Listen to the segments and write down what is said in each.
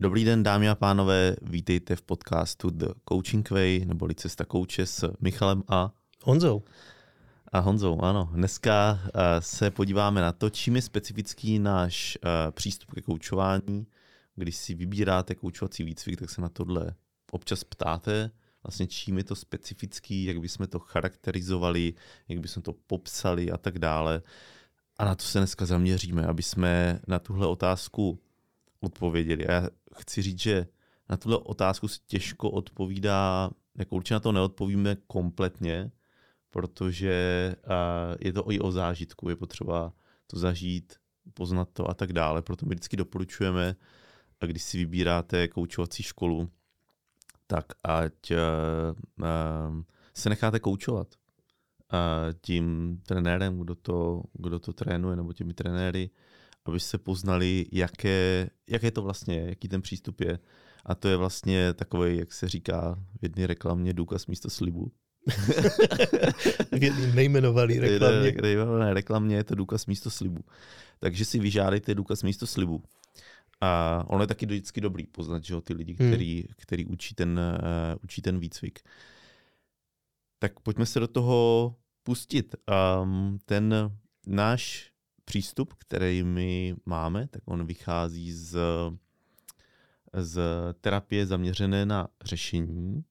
Dobrý den, dámy a pánové, vítejte v podcastu The Coaching Way, neboli Cesta kouče s Michalem a Honzou. A Honzou, ano. Dneska uh, se podíváme na to, čím je specifický náš uh, přístup ke koučování. Když si vybíráte koučovací výcvik, tak se na tohle občas ptáte, vlastně čím je to specifický, jak bychom to charakterizovali, jak bychom to popsali a tak dále. A na to se dneska zaměříme, aby jsme na tuhle otázku odpověděli. A já chci říct, že na tuhle otázku se těžko odpovídá, jako určitě na to neodpovíme kompletně, protože je to i o zážitku, je potřeba to zažít, poznat to a tak dále. Proto my vždycky doporučujeme, když si vybíráte koučovací školu, tak ať se necháte koučovat tím trenérem, kdo to, kdo to trénuje, nebo těmi trenéry, aby se poznali, jaké, jaké to vlastně jaký ten přístup je. A to je vlastně takový, jak se říká v jedné reklamě, důkaz místo slibu. v jedné nejmenované reklamě. Nejmenované reklamě je to důkaz místo slibu. Takže si vyžádejte důkaz místo slibu. A ono je taky vždycky dobrý poznat, že jo, ty lidi, hmm. který, který učí, ten, uh, učí ten výcvik. Tak pojďme se do toho pustit. Um, ten náš přístup, který my máme, tak on vychází z, z terapie zaměřené na řešení.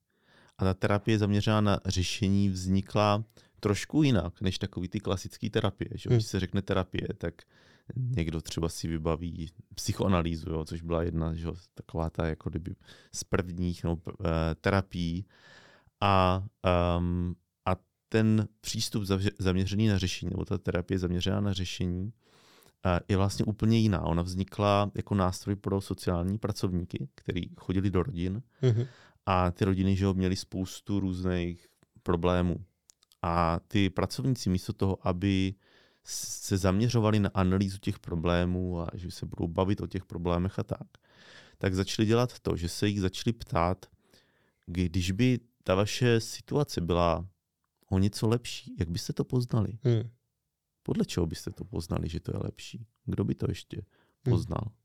A ta terapie zaměřená na řešení vznikla trošku jinak, než takový ty klasické terapie. Že? Hmm. Když se řekne terapie, tak někdo třeba si vybaví psychoanalýzu, jo, což byla jedna že, taková ta jako kdyby z prvních no, terapií. A um, ten přístup zaměřený na řešení, nebo ta terapie zaměřená na řešení, je vlastně úplně jiná. Ona vznikla jako nástroj pro sociální pracovníky, kteří chodili do rodin mm-hmm. a ty rodiny že měly spoustu různých problémů. A ty pracovníci místo toho, aby se zaměřovali na analýzu těch problémů a že se budou bavit o těch problémech a tak, tak začali dělat to, že se jich začali ptát, když by ta vaše situace byla o něco lepší. Jak byste to poznali? Hmm. Podle čeho byste to poznali, že to je lepší? Kdo by to ještě hmm. poznal? Hmm.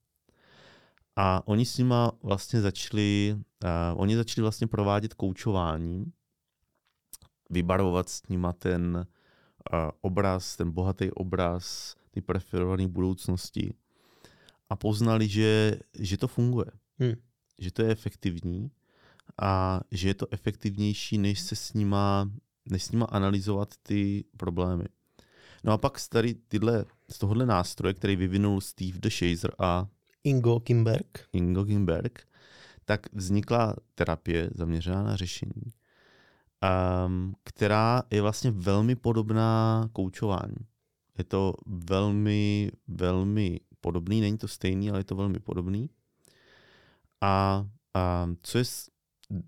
A oni s nima vlastně začali, uh, oni začali vlastně provádět koučování, vybarvovat s nima ten uh, obraz, ten bohatý obraz, ty preferované budoucnosti a poznali, že, že to funguje, hmm. že to je efektivní a že je to efektivnější, než se s nima než s nima analyzovat ty problémy. No a pak tady tyhle, z tohohle nástroje, který vyvinul Steve de Shazer a Ingo Kimberg. Ingo Kimberg, tak vznikla terapie zaměřená na řešení, um, která je vlastně velmi podobná koučování. Je to velmi, velmi podobný, není to stejný, ale je to velmi podobný. A, a co je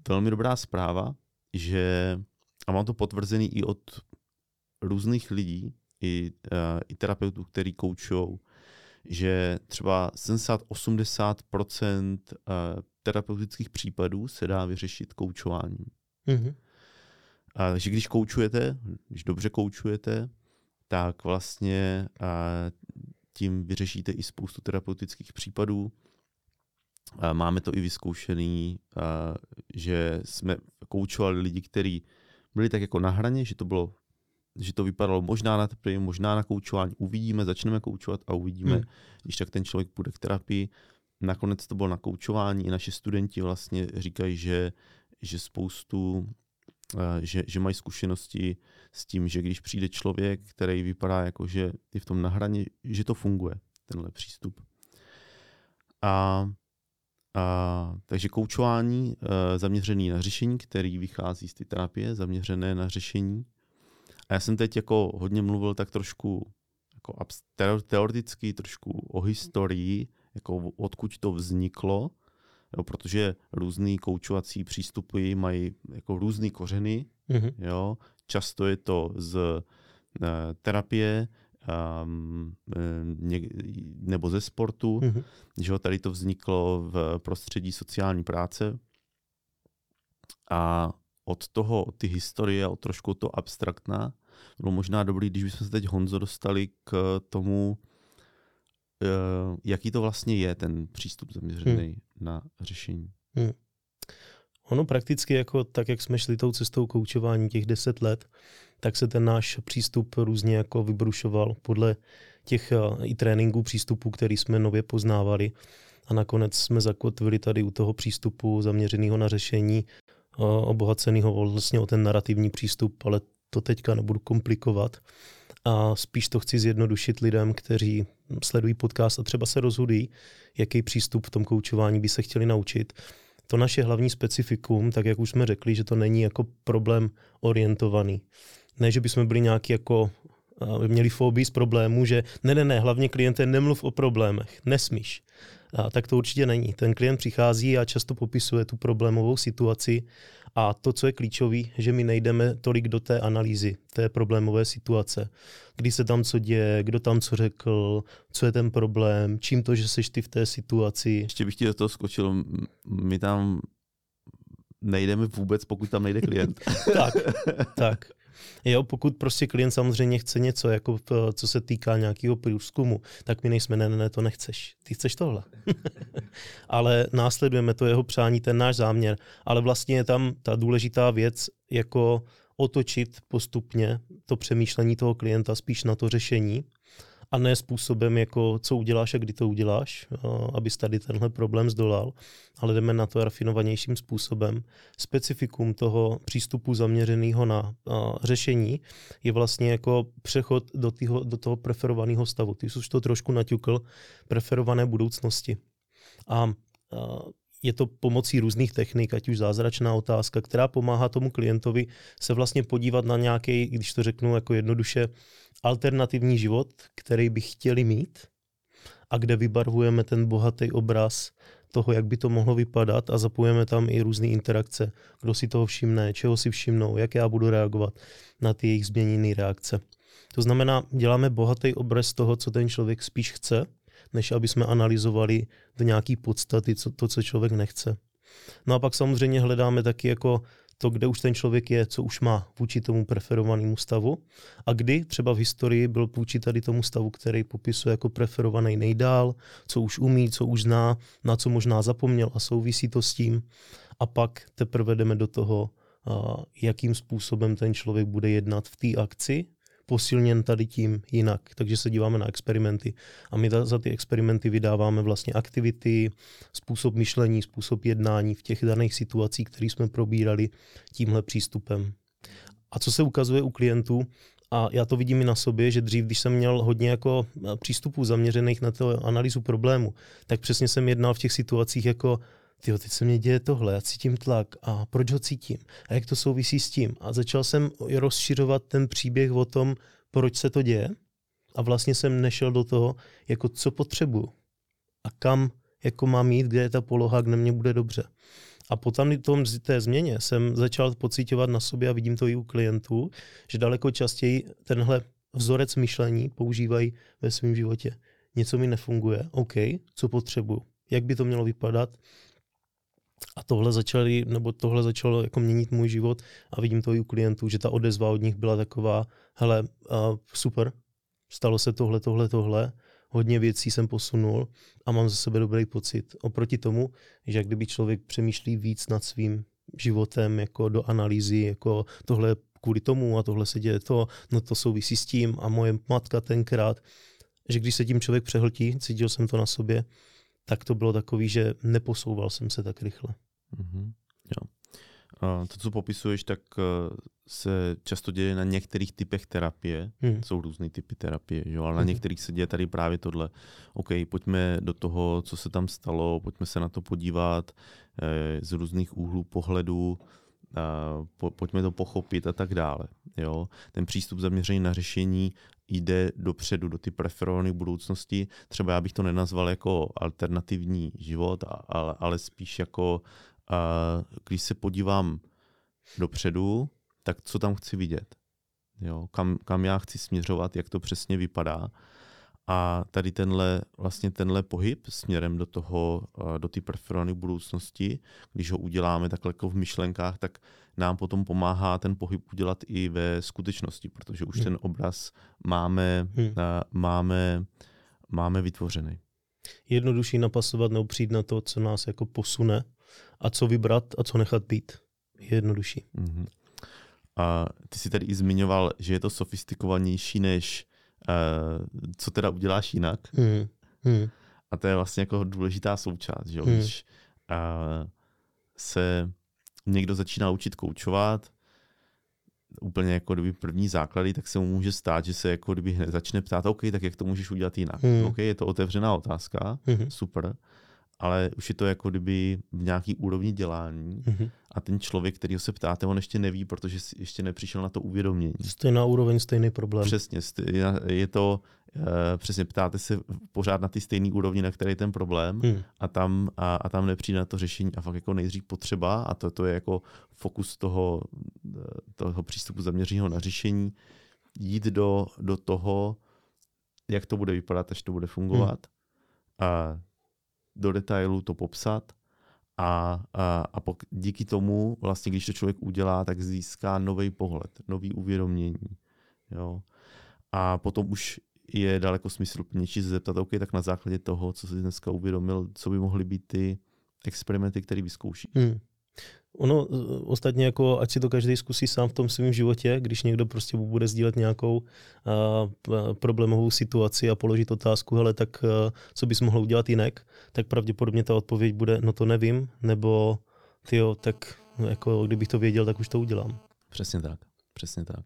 velmi dobrá zpráva, že a mám to potvrzený i od různých lidí, i, uh, i terapeutů, který koučují, že třeba 70-80% uh, eh, terapeutických případů se dá vyřešit koučováním. Mm-hmm. A, takže když koučujete, když dobře koučujete, tak vlastně uh, tím vyřešíte i spoustu terapeutických případů. A máme to i vyzkoušený, uh, že jsme koučovali lidi, kteří byli tak jako na hraně, že to bylo že to vypadalo možná na terapii, možná na koučování. Uvidíme, začneme koučovat a uvidíme, hmm. když tak ten člověk půjde k terapii. Nakonec to bylo na koučování. I naši studenti vlastně říkají, že, že spoustu, eh, že, že mají zkušenosti s tím, že když přijde člověk, který vypadá jako, že je v tom na hraně, že to funguje, tenhle přístup. A a, takže koučování e, zaměřený na řešení, který vychází z té terapie, zaměřené na řešení. A já jsem teď jako hodně mluvil tak trošku jako teoreticky, trošku o historii, jako odkud to vzniklo, jo, protože různý koučovací přístupy mají jako různé kořeny. Mm-hmm. Jo. Často je to z e, terapie, um, nebo ze sportu, mm-hmm. že tady to vzniklo v prostředí sociální práce a od toho, od ty historie, od trošku to abstraktná, bylo možná dobrý, když bychom se teď Honzo dostali k tomu, jaký to vlastně je ten přístup zaměřený hmm. na řešení? Hmm. Ono prakticky jako tak, jak jsme šli tou cestou koučování těch deset let, tak se ten náš přístup různě jako vybrušoval podle těch uh, i tréninků přístupů, který jsme nově poznávali. A nakonec jsme zakotvili tady u toho přístupu zaměřeného na řešení, uh, obohaceného vlastně o ten narrativní přístup, ale to teďka nebudu komplikovat. A spíš to chci zjednodušit lidem, kteří sledují podcast a třeba se rozhodují, jaký přístup v tom koučování by se chtěli naučit. To naše hlavní specifikum, tak jak už jsme řekli, že to není jako problém orientovaný. Ne, že bychom byli nějaký jako měli fobii z problémů, že ne, ne, ne, hlavně kliente nemluv o problémech, nesmíš. A tak to určitě není. Ten klient přichází a často popisuje tu problémovou situaci a to, co je klíčové, že my nejdeme tolik do té analýzy té problémové situace. Kdy se tam co děje, kdo tam co řekl, co je ten problém, čím to, že seš ty v té situaci. Ještě bych ti do toho skočil, my tam nejdeme vůbec, pokud tam nejde klient. tak, tak. Jo, pokud prostě klient samozřejmě chce něco, jako co se týká nějakého průzkumu, tak my nejsme, ne, ne, ne, to nechceš. Ty chceš tohle. Ale následujeme to jeho přání, ten náš záměr. Ale vlastně je tam ta důležitá věc, jako otočit postupně to přemýšlení toho klienta spíš na to řešení a ne způsobem, jako co uděláš a kdy to uděláš, abys tady tenhle problém zdolal, ale jdeme na to rafinovanějším způsobem. Specifikum toho přístupu zaměřeného na řešení je vlastně jako přechod do, týho, do toho preferovaného stavu. Ty jsi už to trošku naťukl, preferované budoucnosti. A je to pomocí různých technik, ať už zázračná otázka, která pomáhá tomu klientovi se vlastně podívat na nějaký, když to řeknu jako jednoduše, alternativní život, který by chtěli mít a kde vybarvujeme ten bohatý obraz toho, jak by to mohlo vypadat a zapojeme tam i různé interakce. Kdo si toho všimne, čeho si všimnou, jak já budu reagovat na ty jejich změněné reakce. To znamená, děláme bohatý obraz toho, co ten člověk spíš chce, než aby jsme analyzovali do nějaký podstaty co, to, co člověk nechce. No a pak samozřejmě hledáme taky jako to, kde už ten člověk je, co už má vůči tomu preferovanému stavu a kdy třeba v historii byl vůči tady tomu stavu, který popisuje jako preferovaný nejdál, co už umí, co už zná, na co možná zapomněl a souvisí to s tím. A pak teprve jdeme do toho, jakým způsobem ten člověk bude jednat v té akci posilněn tady tím jinak. Takže se díváme na experimenty a my za ty experimenty vydáváme vlastně aktivity, způsob myšlení, způsob jednání v těch daných situacích, které jsme probírali tímhle přístupem. A co se ukazuje u klientů, a já to vidím i na sobě, že dřív, když jsem měl hodně jako přístupů zaměřených na to analýzu problému, tak přesně jsem jednal v těch situacích jako tyjo, teď se mě děje tohle, já cítím tlak a proč ho cítím a jak to souvisí s tím. A začal jsem rozšiřovat ten příběh o tom, proč se to děje a vlastně jsem nešel do toho, jako co potřebuju a kam jako mám jít, kde je ta poloha, kde mě bude dobře. A po tam tom, té změně jsem začal pocitovat na sobě a vidím to i u klientů, že daleko častěji tenhle vzorec myšlení používají ve svém životě. Něco mi nefunguje, OK, co potřebuju, jak by to mělo vypadat, a tohle začali, nebo tohle začalo jako měnit můj život a vidím to i u klientů, že ta odezva od nich byla taková, hele, uh, super, stalo se tohle, tohle, tohle, hodně věcí jsem posunul a mám za sebe dobrý pocit. Oproti tomu, že kdyby člověk přemýšlí víc nad svým životem, jako do analýzy, jako tohle kvůli tomu a tohle se děje to, no to souvisí s tím a moje matka tenkrát, že když se tím člověk přehltí, cítil jsem to na sobě, tak to bylo takový, že neposouval jsem se tak rychle. Mm-hmm. Jo. To, co popisuješ, tak eh, se často děje na některých typech terapie. Hmm. Jsou různé typy terapie, jo? ale na hmm. některých se děje tady právě tohle. OK, pojďme do toho, co se tam stalo, pojďme se na to podívat eh, z různých úhlů pohledu, po, pojďme to pochopit a tak dále. Jo? Ten přístup zaměřený na řešení jde dopředu, do ty preferované budoucnosti. Třeba já bych to nenazval jako alternativní život, ale, ale spíš jako, když se podívám dopředu, tak co tam chci vidět. Jo? Kam, kam já chci směřovat, jak to přesně vypadá. A tady tenhle, vlastně tenhle pohyb směrem do toho, do té preferované budoucnosti, když ho uděláme takhle jako v myšlenkách, tak nám potom pomáhá ten pohyb udělat i ve skutečnosti, protože už hmm. ten obraz máme, hmm. máme, máme vytvořený. Jednodušší napasovat nebo přijít na to, co nás jako posune a co vybrat a co nechat být. Je jednodušší. Mm-hmm. A ty jsi tady i zmiňoval, že je to sofistikovanější než co teda uděláš jinak. Hmm. Hmm. A to je vlastně jako důležitá součást, že Hmm. když uh, se někdo začíná učit koučovat, úplně jako kdyby první základy, tak se mu může stát, že se jako kdyby hned začne ptát, OK, tak jak to můžeš udělat jinak? Hmm. OK, je to otevřená otázka, Hmm. super, ale už je to jako kdyby v nějaký úrovni dělání Hmm. a ten člověk, který se ptáte, on ještě neví, protože ještě nepřišel na to uvědomění. Stejná úroveň, stejný problém. Přesně, je to, eh, přesně ptáte se pořád na ty stejné úrovni, na které je ten problém Hmm. a tam, a, a tam nepřijde na to řešení a fakt jako nejdřív potřeba a to, to je jako fokus toho, eh, toho přístupu zaměřeného na řešení, jít do, do toho, jak to bude vypadat, až to bude fungovat a do detailu to popsat a, a, a pok- díky tomu vlastně, když to člověk udělá, tak získá nový pohled, nový uvědomění. Jo. A potom už je daleko smysluplnější se zeptat, OK, tak na základě toho, co jsi dneska uvědomil, co by mohly být ty experimenty, které vyzkouší. Hmm. Ono eh, ostatně jako, ať si to každý zkusí sám v tom svém životě, když někdo prostě bude sdílet nějakou uh, problémovou situaci a položit otázku, hele, tak uh, co bys mohl udělat jinak, tak pravděpodobně ta odpověď bude, no to nevím, nebo tyjo, tak no, jako kdybych to věděl, tak už to udělám. Přesně tak. Přesně tak.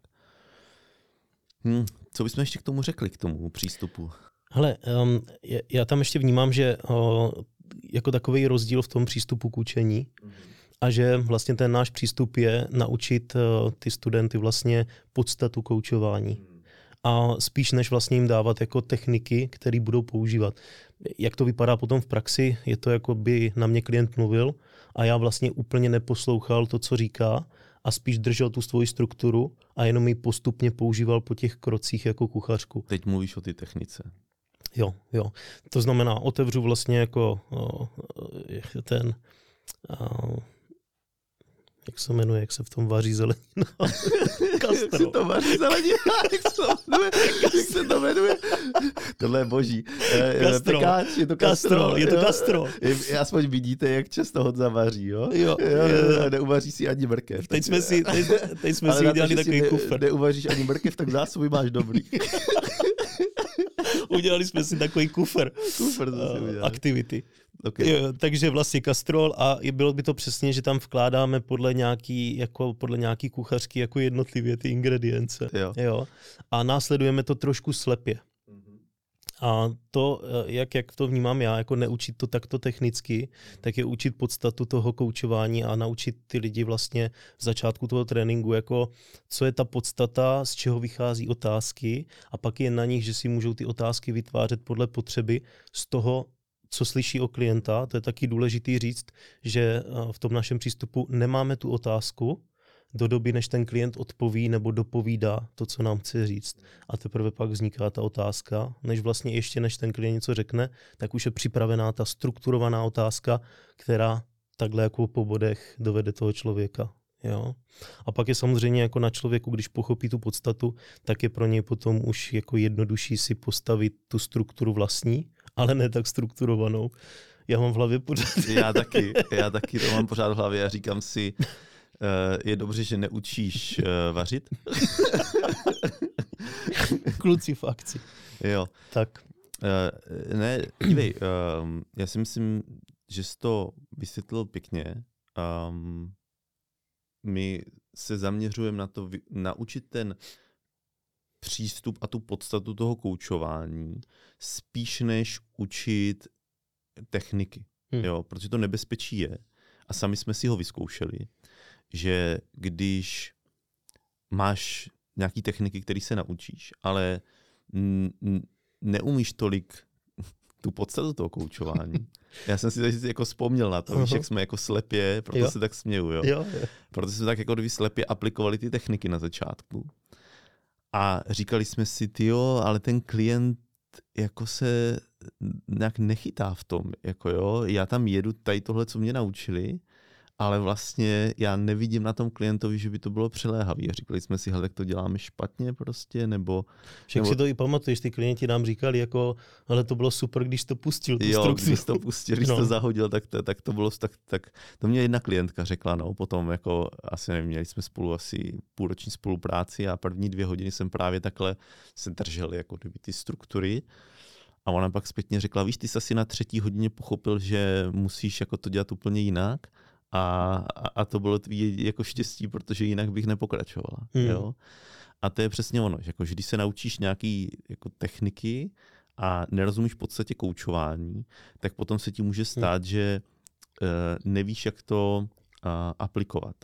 Hm, co bychom ještě k tomu řekli, k tomu přístupu? Hele, um, já- tam ještě vnímám, že uh, jako takový rozdíl v tom přístupu k učení a že vlastně ten náš přístup je naučit uh, ty studenty vlastně podstatu koučování. A spíš než vlastně jim dávat jako techniky, které budou používat. Jak to vypadá potom v praxi, je to jako by na mě klient mluvil a já vlastně úplně neposlouchal to, co říká a spíš držel tu svoji strukturu a jenom ji postupně používal po těch krocích jako kuchařku. Teď mluvíš o ty technice. Jo, jo. To znamená, otevřu vlastně jako o, jak ten, o, jak se jmenuje, jak se v tom vaří zelenina. Jak se to vaří zelenina? Jak se to jmenuje? Jak se to jmenuje? Tohle je boží. Eh, Kastrol. Pekáč, je to Kastrol, kastrol. je to jo? kastrol. Je- Aspoň vidíte, jak často Honza vaří, jo? Jo, jo, jo. Neuvaří si ani mrkev. Teď jsme si, teď, teď jsme si udělali takový ne, kufr. Neuvaříš ani mrkev, tak zásoby máš dobrý. Udělali jsme si takový kufr Super, to si uh, udělali. aktivity. Okay. Takže vlastně kastrol a bylo by to přesně, že tam vkládáme podle nějaký, jako podle nějaký kuchařky jako jednotlivě ty ingredience. Jo. Jo. A následujeme to trošku slepě. A to, eh, jak, jak to vnímám já, jako neučit to takto technicky, tak je učit podstatu toho koučování a naučit ty lidi vlastně v začátku toho tréninku, jako co je ta podstata, z čeho vychází otázky a pak je na nich, že si můžou ty otázky vytvářet podle potřeby z toho, co slyší o klienta. To je taky důležitý říct, že eh, v tom našem přístupu nemáme tu otázku, do doby, než ten klient odpoví nebo dopovídá to, co nám chce říct. A teprve pak vzniká ta otázka, než vlastně ještě než ten klient něco řekne, tak už je připravená ta strukturovaná otázka, která takhle jako po bodech dovede toho člověka. Jo? A pak je samozřejmě jako na člověku, když pochopí tu podstatu, tak je pro něj potom už jako jednodušší si postavit tu strukturu vlastní, ale ne tak strukturovanou. Já mám v hlavě pořád Já taky, já taky to mám pořád v hlavě a říkám si, uh, je dobře, že neučíš uh, vařit. kluci v akci. Jo. Tak. Uh, ne, dívej, um, já si myslím, že jsi to vysvětlil pěkně. Um, my se zaměřujeme na to, vy- naučit ten přístup a tu podstatu toho koučování spíš než učit techniky. Hm. Jo, protože to nebezpečí je, a sami jsme si ho vyzkoušeli, že když máš nějaký techniky, které se naučíš, ale neumíš tolik tu podstatu toho koučování. Já jsem si teď jako vzpomněl na to, víš, Aha. jak jsme jako slepě, proto Jo. se tak směju, jo. Jo, jo. Proto jsme tak jako kdyby slepě aplikovali ty techniky na začátku. A říkali jsme si, jo, ale ten klient jako se nějak nechytá v tom, jako jo, já tam jedu tady tohle, co mě naučili ale vlastně já nevidím na tom klientovi, že by to bylo přiléhavý. A říkali jsme si, hele, tak to děláme špatně prostě, nebo... Však nebo... si to i pamatuješ, ty klienti nám říkali jako, ale to bylo super, když to pustil, tu jo, když to pustil, když no. to zahodil, tak to, tak to bylo, tak, tak to mě jedna klientka řekla, no, potom jako, asi nevím, měli jsme spolu asi půlroční spolupráci a první dvě hodiny jsem právě takhle se držel jako kdyby ty struktury a ona pak zpětně řekla, víš, ty jsi asi na třetí hodině pochopil, že musíš jako to dělat úplně jinak a, a to bylo tvý jako štěstí, protože jinak bych nepokračovala. Hmm. Jo? A to je přesně ono, že, jako, že když se naučíš nějaký jako techniky a nerozumíš v podstatě koučování, tak potom se ti může hmm. stát, hmm. že uh, nevíš, jak to uh, aplikovat.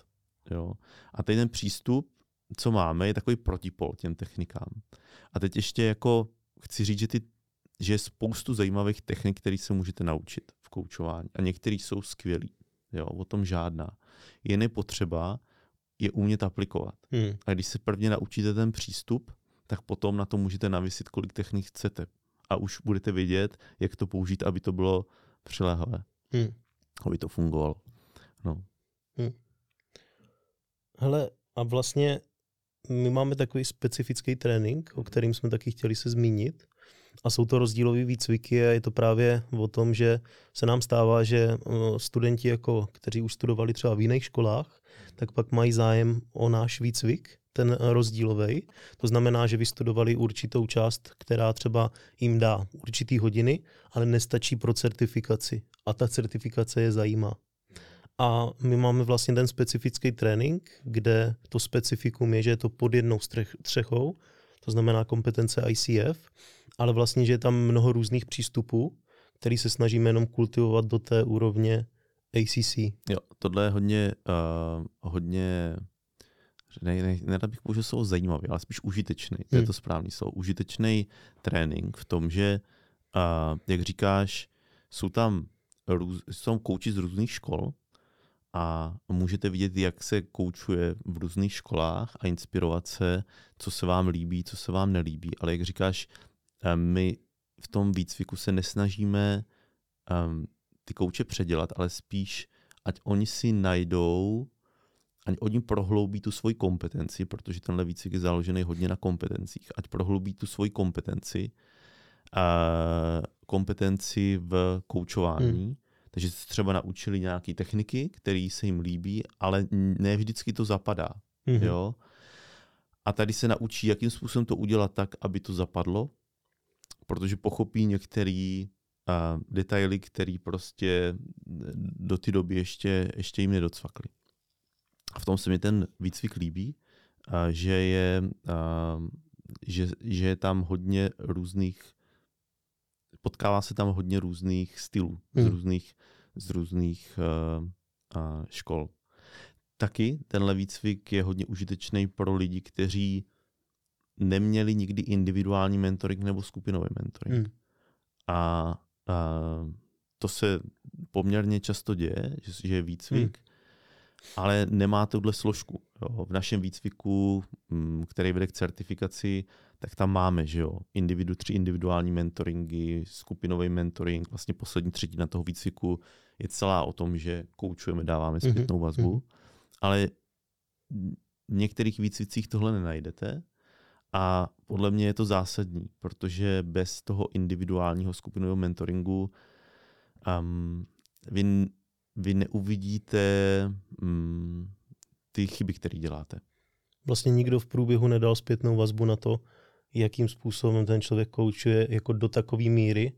Jo? A tady ten přístup, co máme, je takový protipol těm technikám. A teď ještě jako chci říct, že, ty, že je spoustu zajímavých technik, které se můžete naučit v koučování. A některý jsou skvělí. Jo, o tom žádná. Jen je potřeba je umět aplikovat. Hmm. A když se prvně naučíte ten přístup, tak potom na to můžete navisit, kolik technik chcete. A už budete vědět, jak to použít, aby to bylo přiléhavé. Hmm. Aby to fungovalo. No. Hmm. Hele, a vlastně my máme takový specifický trénink, o kterým jsme taky chtěli se zmínit. A jsou to rozdílové výcviky a je to právě o tom, že se nám stává, že eh, studenti, jako, kteří už studovali třeba v jiných školách, tak pak mají zájem o náš výcvik, ten rozdílový. To znamená, že vystudovali určitou část, která třeba jim dá určitý hodiny, ale nestačí pro certifikaci. A ta certifikace je zajímá. A my máme vlastně ten specifický trénink, kde to specifikum je, že je to pod jednou střechou, to znamená kompetence ICF, ale vlastně, že je tam mnoho různých přístupů, který se snažíme jenom kultivovat do té úrovně ACC. Jo, tohle je hodně, uh, hodně ne, ne, nerad bych použil slovo zajímavý, ale spíš užitečný. To hmm. je to správný slovo. Užitečný trénink v tom, že, uh, jak říkáš, jsou tam, růz, jsou tam kouči z různých škol, a můžete vidět, jak se koučuje v různých školách a inspirovat se, co se vám líbí, co se vám nelíbí. Ale jak říkáš, my v tom výcviku se nesnažíme um, ty kouče předělat, ale spíš, ať oni si najdou, ať oni prohloubí tu svoji kompetenci, protože tenhle výcvik je založený hodně na kompetencích, ať prohloubí tu svoji kompetenci, uh, kompetenci v koučování, hmm takže se třeba naučili nějaké techniky, které se jim líbí, ale ne vždycky to zapadá. Mm-hmm. Jo? A tady se naučí, jakým způsobem to udělat tak, aby to zapadlo, protože pochopí některé uh, detaily, které prostě do té doby ještě, ještě jim nedocvakly. A v tom se mi ten výcvik líbí, uh, že, je, uh, že, že je tam hodně různých potkává se tam hodně různých stylů, hmm. z různých, z různých uh, uh, škol. Taky tenhle výcvik je hodně užitečný pro lidi, kteří neměli nikdy individuální mentoring nebo skupinový mentoring. Hmm. A, a to se poměrně často děje, že, že je výcvik, hmm. ale nemá tuhle složku. Jo. V našem výcviku, mm, který vede k certifikaci, tak tam máme, že jo, individu, tři individuální mentoringy, skupinový mentoring, vlastně poslední třetina toho výcviku je celá o tom, že koučujeme, dáváme mhm, zpětnou vazbu, mm-hmm. ale v některých výcvicích tohle nenajdete a podle mě je to zásadní, protože bez toho individuálního skupinového mentoringu um, vy, vy neuvidíte um, ty chyby, které děláte. Vlastně nikdo v průběhu nedal zpětnou vazbu na to, jakým způsobem ten člověk koučuje jako do takové míry,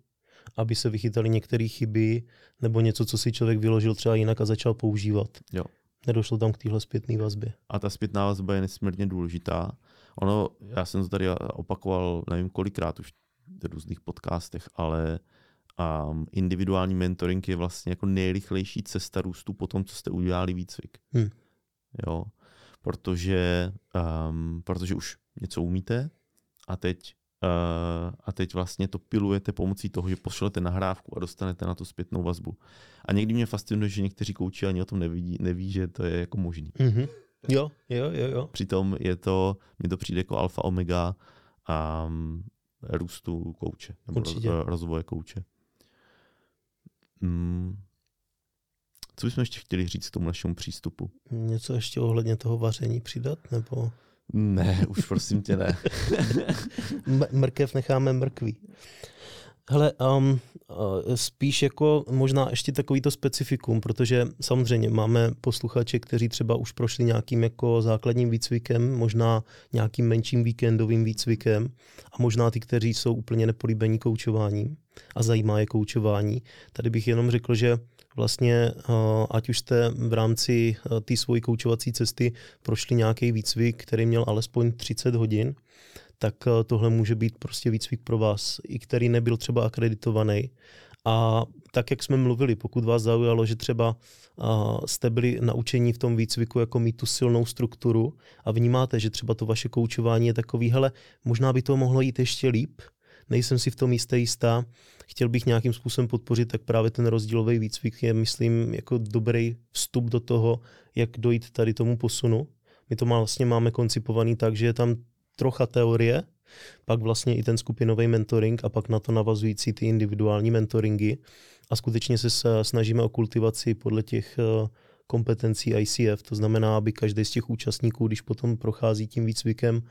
aby se vychytali některé chyby nebo něco, co si člověk vyložil třeba jinak a začal používat. Jo. Nedošlo tam k téhle zpětné vazbě. A ta zpětná vazba je nesmírně důležitá. Ono, já jsem to tady opakoval nevím kolikrát už v různých podcastech, ale um, individuální mentoring je vlastně jako nejrychlejší cesta růstu po tom, co jste udělali výcvik. Hmm. Jo, protože, um, protože už něco umíte, a teď, uh, a teď vlastně to pilujete pomocí toho, že pošlete nahrávku a dostanete na to zpětnou vazbu. A někdy mě fascinuje, že někteří kouči ani o tom neví, neví že to je jako možný. Mm-hmm. Jo, jo, jo, jo. Přitom je to, mi to přijde jako alfa omega um, růstu kouče, nebo Určitě. rozvoje kouče. Mm. Co bychom ještě chtěli říct k tomu našemu přístupu? Něco ještě ohledně toho vaření přidat? Nebo... Ne, už prosím tě ne. mrkev necháme mrkví. Hele, um, uh, spíš jako možná ještě takovýto specifikum, protože samozřejmě máme posluchače, kteří třeba už prošli nějakým jako základním výcvikem, možná nějakým menším víkendovým výcvikem a možná ty, kteří jsou úplně nepolíbení koučováním a zajímá je koučování. Tady bych jenom řekl, že vlastně, uh, ať už jste v rámci uh, té svojí koučovací cesty prošli nějaký výcvik, který měl alespoň 30 hodin, tak eh, tohle může být prostě výcvik pro vás, i který nebyl třeba akreditovaný. A tak, jak jsme mluvili, pokud vás zaujalo, že třeba uh, jste byli naučení v tom výcviku jako mít tu silnou strukturu a vnímáte, že třeba to vaše koučování je takový, hele, možná by to mohlo jít ještě líp, nejsem si v tom jistý jistá, chtěl bych nějakým způsobem podpořit, tak právě ten rozdílový výcvik je, myslím, jako dobrý vstup do toho, jak dojít tady tomu posunu. My to vlastně máme koncipovaný tak, že je tam trocha teorie, pak vlastně i ten skupinový mentoring a pak na to navazující ty individuální mentoringy a skutečně se snažíme o kultivaci podle těch eh, kompetencí ICF, to znamená, aby každý z těch účastníků, když potom prochází tím výcvikem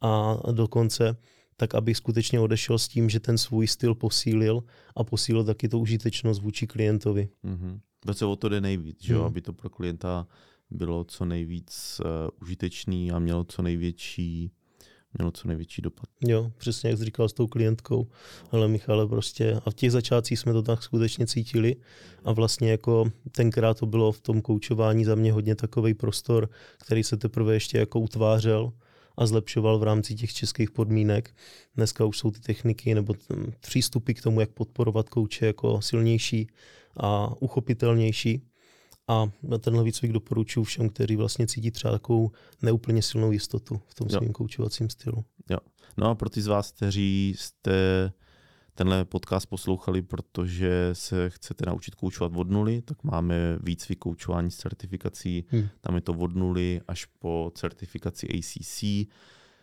a dokonce, tak aby skutečně odešel s tím, že ten svůj styl posílil a posílil taky to užitečnost vůči klientovi. Mm-hmm. se o to jde nejvíc, že? Mm. aby to pro klienta bylo co nejvíc uh, užitečný a mělo co největší mělo co největší dopad. Jo, přesně jak jsi říkal s tou klientkou, ale Michale prostě a v těch začátcích jsme to tak skutečně cítili a vlastně jako tenkrát to bylo v tom koučování za mě hodně takový prostor, který se teprve ještě jako utvářel a zlepšoval v rámci těch českých podmínek. Dneska už jsou ty techniky nebo přístupy k tomu, jak podporovat kouče jako silnější a uchopitelnější. A tenhle výcvik doporučuji všem, kteří vlastně cítí třeba takovou neúplně silnou jistotu v tom svým koučovacím stylu. Jo. No a pro ty z vás, kteří jste tenhle podcast poslouchali, protože se chcete naučit koučovat od nuly, tak máme výcvik koučování s certifikací. Hmm. Tam je to od nuly až po certifikaci ACC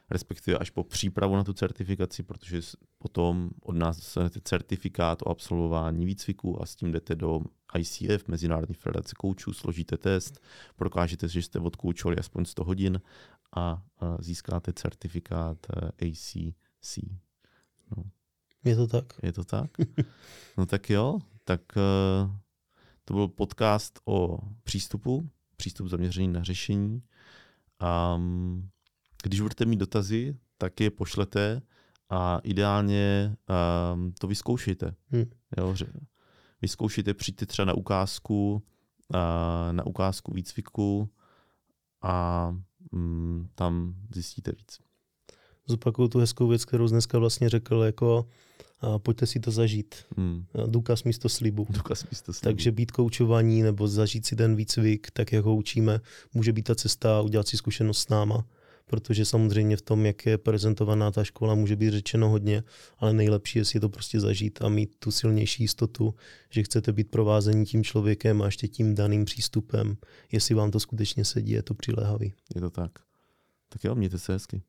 respektive až po přípravu na tu certifikaci, protože potom od nás dostanete certifikát o absolvování výcviku a s tím jdete do ICF, Mezinárodní federace koučů, složíte test, prokážete, že jste odkoučovali aspoň 100 hodin a získáte certifikát eh, ACC. No. Je to tak? Je to tak? No tak jo, tak uh, to byl podcast o přístupu, přístup zaměřený na řešení. Um, když budete mít dotazy, tak je pošlete a ideálně um, to vyzkoušejte. Hmm. Jo, vyzkoušejte, přijďte třeba na ukázku, na ukázku výcviku a um, tam zjistíte víc. Zopakuju tu hezkou věc, kterou dneska vlastně řekl, jako a pojďte si to zažít. Hmm. Důkaz místo slibu. Důkaz místo slibu. Takže být koučovaní nebo zažít si ten výcvik, tak jak ho učíme, může být ta cesta udělat si zkušenost s náma protože samozřejmě v tom, jak je prezentovaná ta škola, může být řečeno hodně, ale nejlepší je si to prostě zažít a mít tu silnější jistotu, že chcete být provázení tím člověkem a ještě tím daným přístupem, jestli vám to skutečně sedí, je to přiléhavý. Je to tak. Tak jo, mějte se hezky.